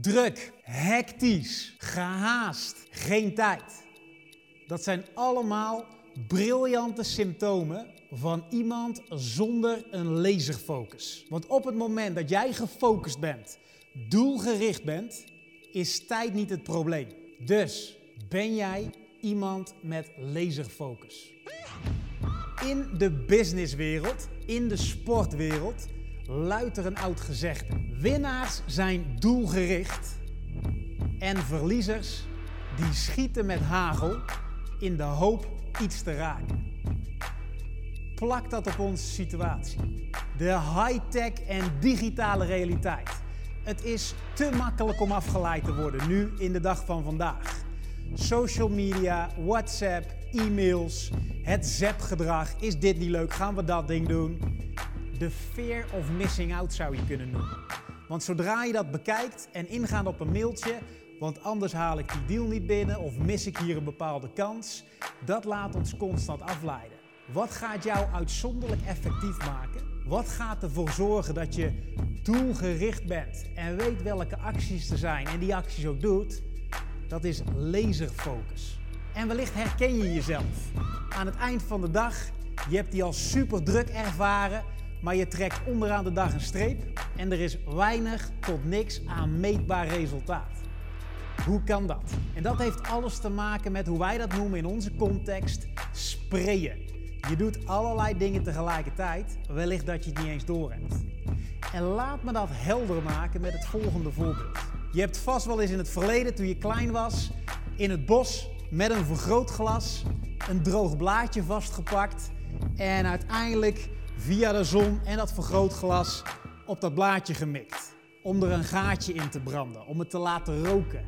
Druk, hectisch, gehaast, geen tijd. Dat zijn allemaal briljante symptomen van iemand zonder een laserfocus. Want op het moment dat jij gefocust bent, doelgericht bent, is tijd niet het probleem. Dus ben jij iemand met laserfocus. In de businesswereld, in de sportwereld, luidt er een oud gezegde. Winnaars zijn doelgericht en verliezers die schieten met hagel in de hoop iets te raken. Plak dat op onze situatie. De high-tech en digitale realiteit. Het is te makkelijk om afgeleid te worden nu in de dag van vandaag. Social media, WhatsApp, e-mails, het zap-gedrag. Is dit niet leuk? Gaan we dat ding doen? De fear of missing out zou je kunnen noemen. Want zodra je dat bekijkt en ingaat op een mailtje, want anders haal ik die deal niet binnen of mis ik hier een bepaalde kans, dat laat ons constant afleiden. Wat gaat jou uitzonderlijk effectief maken? Wat gaat ervoor zorgen dat je doelgericht bent en weet welke acties er zijn en die acties ook doet? Dat is laserfocus. En wellicht herken je jezelf. Aan het eind van de dag, je hebt die al super druk ervaren, maar je trekt onderaan de dag een streep en er is weinig tot niks aan meetbaar resultaat. Hoe kan dat? En dat heeft alles te maken met hoe wij dat noemen in onze context sprayen. Je doet allerlei dingen tegelijkertijd, wellicht dat je het niet eens doorhebt. En laat me dat helder maken met het volgende voorbeeld. Je hebt vast wel eens in het verleden, toen je klein was, in het bos met een vergrootglas een droog blaadje vastgepakt en uiteindelijk via de zon en dat vergrootglas op dat blaadje gemikt. Om er een gaatje in te branden, om het te laten roken.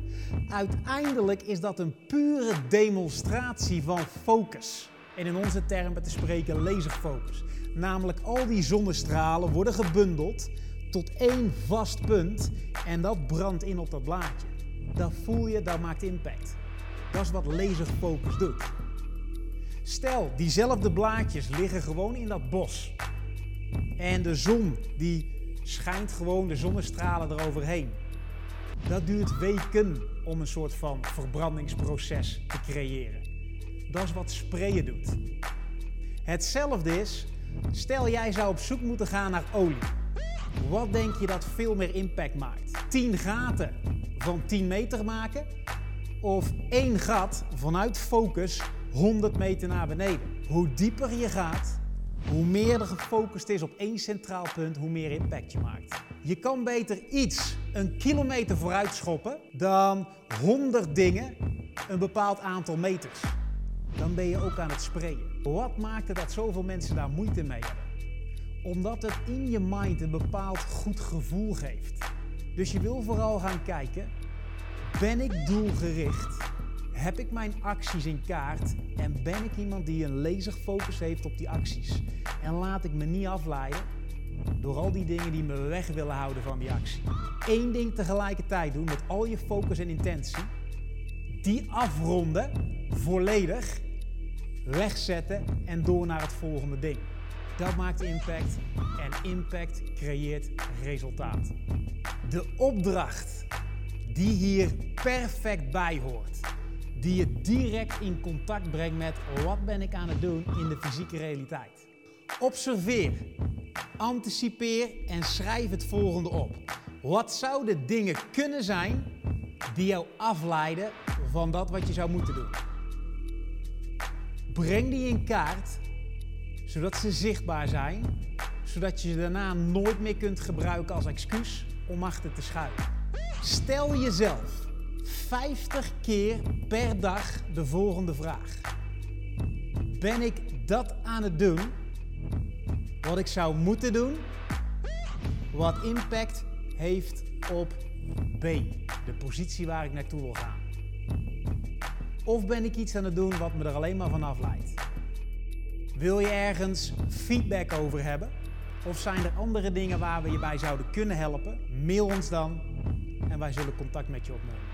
Uiteindelijk is dat een pure demonstratie van focus. En in onze termen te spreken laserfocus. Namelijk al die zonnestralen worden gebundeld tot één vast punt en dat brandt in op dat blaadje. Dat voel je, dat maakt impact. Dat is wat laserfocus doet. Stel, diezelfde blaadjes liggen gewoon in dat bos. En de zon die schijnt gewoon de zonnestralen eroverheen. Dat duurt weken om een soort van verbrandingsproces te creëren. Dat is wat sprayen doet. Hetzelfde is, stel jij zou op zoek moeten gaan naar olie. Wat denk je dat veel meer impact maakt? 10 gaten van 10 meter maken of één gat vanuit focus 100 meter naar beneden? Hoe dieper je gaat, hoe meer er gefocust is op één centraal punt, hoe meer impact je maakt. Je kan beter iets een kilometer vooruit schoppen dan 100 dingen een bepaald aantal meters. Dan ben je ook aan het sprayen. Wat maakt het dat zoveel mensen daar moeite mee hebben? Omdat het in je mind een bepaald goed gevoel geeft. Dus je wil vooral gaan kijken, ben ik doelgericht? Heb ik mijn acties in kaart en ben ik iemand die een laserfocus heeft op die acties? En laat ik me niet afleiden door al die dingen die me weg willen houden van die actie. Eén ding tegelijkertijd doen met al je focus en intentie. Die afronden, volledig, wegzetten en door naar het volgende ding. Dat maakt impact en impact creëert resultaat. De opdracht die hier perfect bij hoort, die je direct in contact brengt met wat ben ik aan het doen in de fysieke realiteit. Observeer, anticipeer en schrijf het volgende op. Wat zouden dingen kunnen zijn die jou afleiden van dat wat je zou moeten doen? Breng die in kaart, zodat ze zichtbaar zijn, zodat je ze daarna nooit meer kunt gebruiken als excuus om achter te schuiven. Stel jezelf 50 keer per dag de volgende vraag. Ben ik dat aan het doen wat ik zou moeten doen, wat impact heeft op B, de positie waar ik naartoe wil gaan? Of ben ik iets aan het doen wat me er alleen maar van afleidt? Wil je ergens feedback over hebben? Of zijn er andere dingen waar we je bij zouden kunnen helpen? Mail ons dan en wij zullen contact met je opnemen.